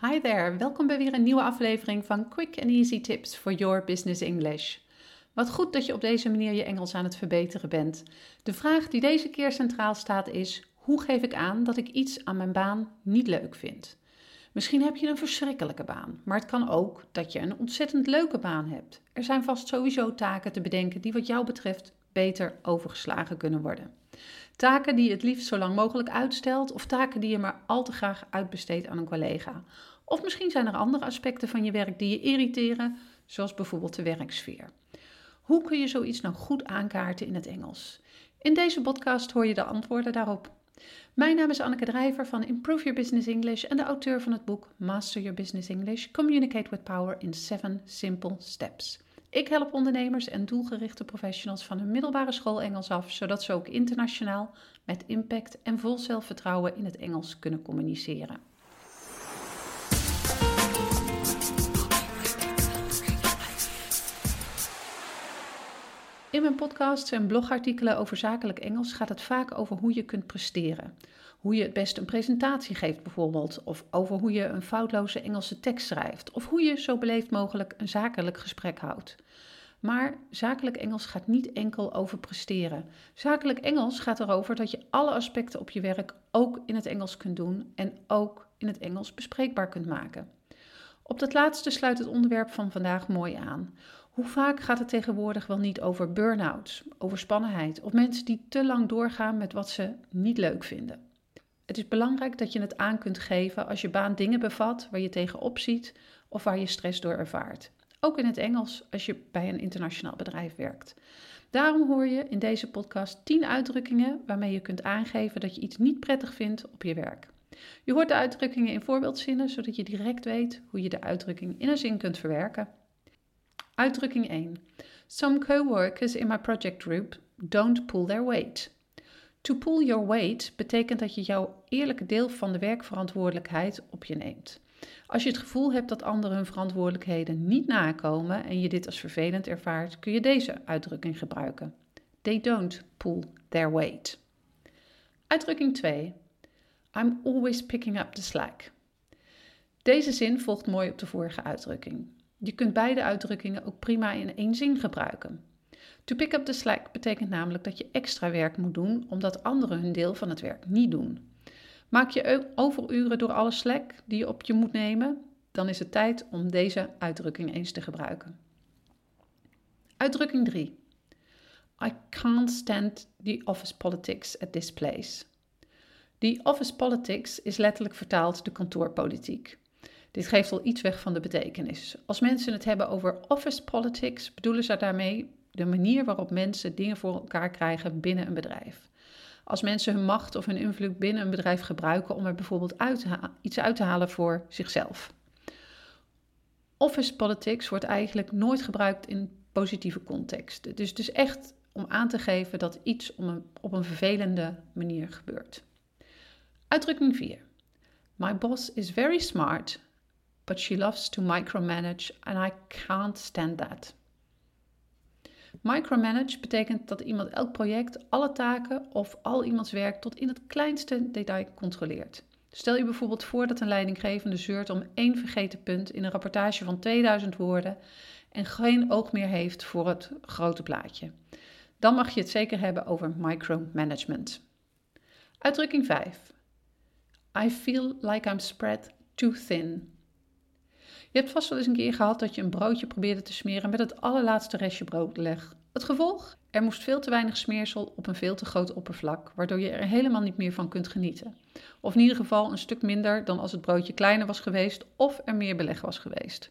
Hi there, welkom bij weer een nieuwe aflevering van Quick and Easy Tips for Your Business English. Wat goed dat je op deze manier je Engels aan het verbeteren bent. De vraag die deze keer centraal staat is: hoe geef ik aan dat ik iets aan mijn baan niet leuk vind? Misschien heb je een verschrikkelijke baan, maar het kan ook dat je een ontzettend leuke baan hebt. Er zijn vast sowieso taken te bedenken die wat jou betreft beter overgeslagen kunnen worden. Taken die je het liefst zo lang mogelijk uitstelt of taken die je maar al te graag uitbesteedt aan een collega. Of misschien zijn er andere aspecten van je werk die je irriteren, zoals bijvoorbeeld de werksfeer. Hoe kun je zoiets nou goed aankaarten in het Engels? In deze podcast hoor je de antwoorden daarop. Mijn naam is Anneke Drijver van Improve Your Business English en de auteur van het boek Master Your Business English: Communicate with Power in 7 Simple Steps. Ik help ondernemers en doelgerichte professionals van hun middelbare school Engels af, zodat ze ook internationaal met impact en vol zelfvertrouwen in het Engels kunnen communiceren. In mijn podcasts en blogartikelen over zakelijk Engels gaat het vaak over hoe je kunt presteren. Hoe je het best een presentatie geeft bijvoorbeeld, of over hoe je een foutloze Engelse tekst schrijft, of hoe je zo beleefd mogelijk een zakelijk gesprek houdt. Maar zakelijk Engels gaat niet enkel over presteren. Zakelijk Engels gaat erover dat je alle aspecten op je werk ook in het Engels kunt doen en ook in het Engels bespreekbaar kunt maken. Op dat laatste sluit het onderwerp van vandaag mooi aan. Hoe vaak gaat het tegenwoordig wel niet over burn-outs, overspannenheid of mensen die te lang doorgaan met wat ze niet leuk vinden? Het is belangrijk dat je het aan kunt geven als je baan dingen bevat waar je tegenop ziet of waar je stress door ervaart. Ook in het Engels als je bij een internationaal bedrijf werkt. Daarom hoor je in deze podcast 10 uitdrukkingen waarmee je kunt aangeven dat je iets niet prettig vindt op je werk. Je hoort de uitdrukkingen in voorbeeldzinnen zodat je direct weet hoe je de uitdrukking in een zin kunt verwerken. Uitdrukking 1. Some coworkers in my project group don't pull their weight. To pull your weight betekent dat je jouw eerlijke deel van de werkverantwoordelijkheid op je neemt. Als je het gevoel hebt dat anderen hun verantwoordelijkheden niet nakomen en je dit als vervelend ervaart, kun je deze uitdrukking gebruiken. They don't pull their weight. Uitdrukking 2. I'm always picking up the slack. Deze zin volgt mooi op de vorige uitdrukking. Je kunt beide uitdrukkingen ook prima in één zin gebruiken. To pick up the slack betekent namelijk dat je extra werk moet doen omdat anderen hun deel van het werk niet doen. Maak je overuren door alle slack die je op je moet nemen, dan is het tijd om deze uitdrukking eens te gebruiken. Uitdrukking 3. I can't stand the office politics at this place. Die office politics is letterlijk vertaald de kantoorpolitiek. Dit geeft al iets weg van de betekenis. Als mensen het hebben over office politics, bedoelen ze daarmee de manier waarop mensen dingen voor elkaar krijgen binnen een bedrijf. Als mensen hun macht of hun invloed binnen een bedrijf gebruiken om er bijvoorbeeld iets uit te halen voor zichzelf. Office politics wordt eigenlijk nooit gebruikt in positieve context. Dus het is echt om aan te geven dat iets op een vervelende manier gebeurt. Uitdrukking 4. My boss is very smart, but she loves to micromanage and I can't stand that. Micromanage betekent dat iemand elk project, alle taken of al iemands werk tot in het kleinste detail controleert. Stel je bijvoorbeeld voor dat een leidinggevende zeurt om één vergeten punt in een rapportage van 2000 woorden en geen oog meer heeft voor het grote plaatje. Dan mag je het zeker hebben over micromanagement. Uitdrukking 5. I feel like I'm spread too thin. Je hebt vast wel eens een keer gehad dat je een broodje probeerde te smeren met het allerlaatste restje broodleg. Het gevolg? Er moest veel te weinig smeersel op een veel te groot oppervlak, waardoor je er helemaal niet meer van kunt genieten. Of in ieder geval een stuk minder dan als het broodje kleiner was geweest of er meer beleg was geweest.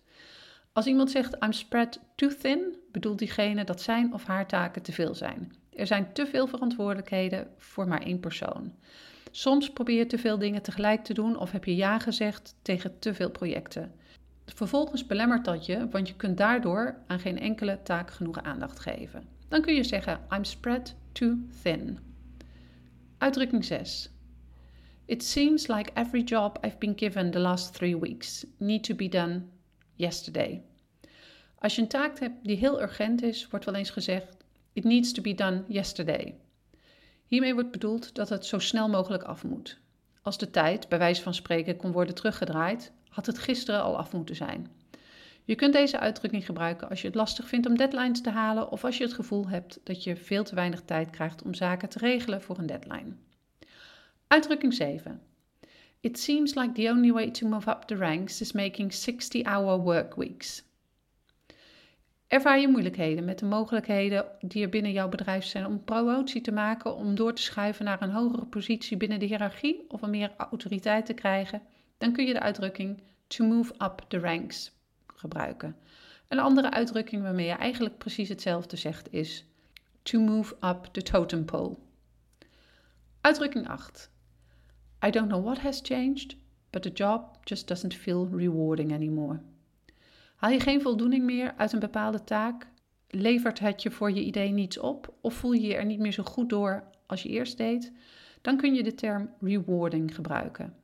Als iemand zegt I'm spread too thin, bedoelt diegene dat zijn of haar taken te veel zijn. Er zijn te veel verantwoordelijkheden voor maar één persoon. Soms probeer je te veel dingen tegelijk te doen of heb je ja gezegd tegen te veel projecten. Vervolgens belemmert dat je, want je kunt daardoor aan geen enkele taak genoeg aandacht geven. Dan kun je zeggen: I'm spread too thin. Uitdrukking 6. It seems like every job I've been given the last three weeks need to be done yesterday. Als je een taak hebt die heel urgent is, wordt wel eens gezegd: It needs to be done yesterday. Hiermee wordt bedoeld dat het zo snel mogelijk af moet. Als de tijd, bij wijze van spreken, kon worden teruggedraaid, had het gisteren al af moeten zijn. Je kunt deze uitdrukking gebruiken als je het lastig vindt om deadlines te halen of als je het gevoel hebt dat je veel te weinig tijd krijgt om zaken te regelen voor een deadline. Uitdrukking 7. It seems like the only way to move up the ranks is making 60-hour work weeks. Ervaar je moeilijkheden met de mogelijkheden die er binnen jouw bedrijf zijn om promotie te maken, om door te schuiven naar een hogere positie binnen de hiërarchie of om meer autoriteit te krijgen? Dan kun je de uitdrukking to move up the ranks gebruiken. Een andere uitdrukking waarmee je eigenlijk precies hetzelfde zegt is to move up the totem pole. Uitdrukking 8. I don't know what has changed, but the job just doesn't feel rewarding anymore. Haal je geen voldoening meer uit een bepaalde taak? Levert het je voor je idee niets op? Of voel je je er niet meer zo goed door als je eerst deed? Dan kun je de term rewarding gebruiken.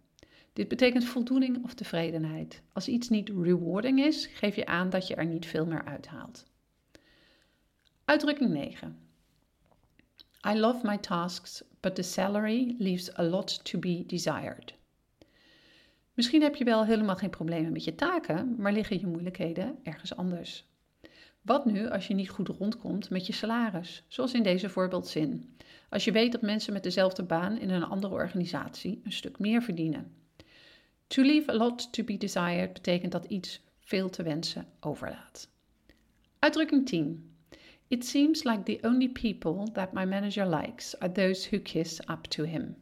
Dit betekent voldoening of tevredenheid. Als iets niet rewarding is, geef je aan dat je er niet veel meer uithaalt. Uitdrukking 9. I love my tasks, but the salary leaves a lot to be desired. Misschien heb je wel helemaal geen problemen met je taken, maar liggen je moeilijkheden ergens anders. Wat nu als je niet goed rondkomt met je salaris, zoals in deze voorbeeldzin? Als je weet dat mensen met dezelfde baan in een andere organisatie een stuk meer verdienen. To leave a lot to be desired betekent dat iets veel te wensen overlaat. Uitdrukking 10. It seems like the only people that my manager likes are those who kiss up to him.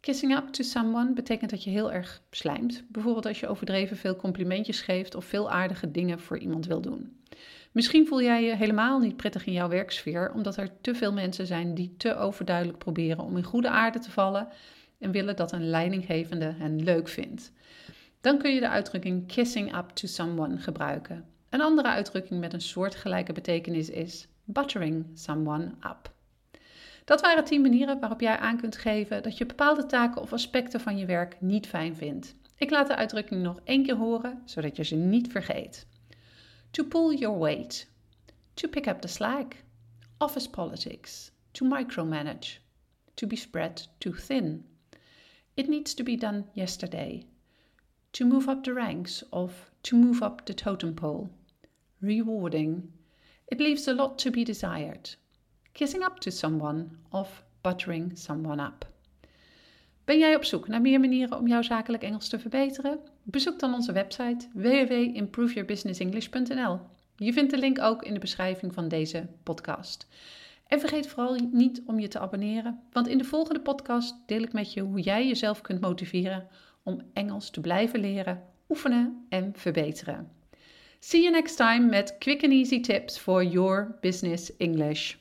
Kissing up to someone betekent dat je heel erg slijmt. Bijvoorbeeld als je overdreven veel complimentjes geeft of veel aardige dingen voor iemand wil doen. Misschien voel jij je helemaal niet prettig in jouw werksfeer, omdat er te veel mensen zijn die te overduidelijk proberen om in goede aarde te vallen en willen dat een leidinggevende hen leuk vindt. Dan kun je de uitdrukking kissing up to someone gebruiken. Een andere uitdrukking met een soortgelijke betekenis is buttering someone up. Dat waren 10 manieren waarop jij aan kunt geven dat je bepaalde taken of aspecten van je werk niet fijn vindt. Ik laat de uitdrukking nog één keer horen, zodat je ze niet vergeet. To pull your weight. To pick up the slack. Office politics. To micromanage. To be spread too thin. It needs to be done yesterday. To move up the ranks of to move up the totem pole. Rewarding. It leaves a lot to be desired kissing up to someone of buttering someone up. Ben jij op zoek naar meer manieren om jouw zakelijk Engels te verbeteren? Bezoek dan onze website www.improveyourbusinessenglish.nl. Je vindt de link ook in de beschrijving van deze podcast. En vergeet vooral niet om je te abonneren, want in de volgende podcast deel ik met je hoe jij jezelf kunt motiveren om Engels te blijven leren, oefenen en verbeteren. See you next time met quick and easy tips for your business English.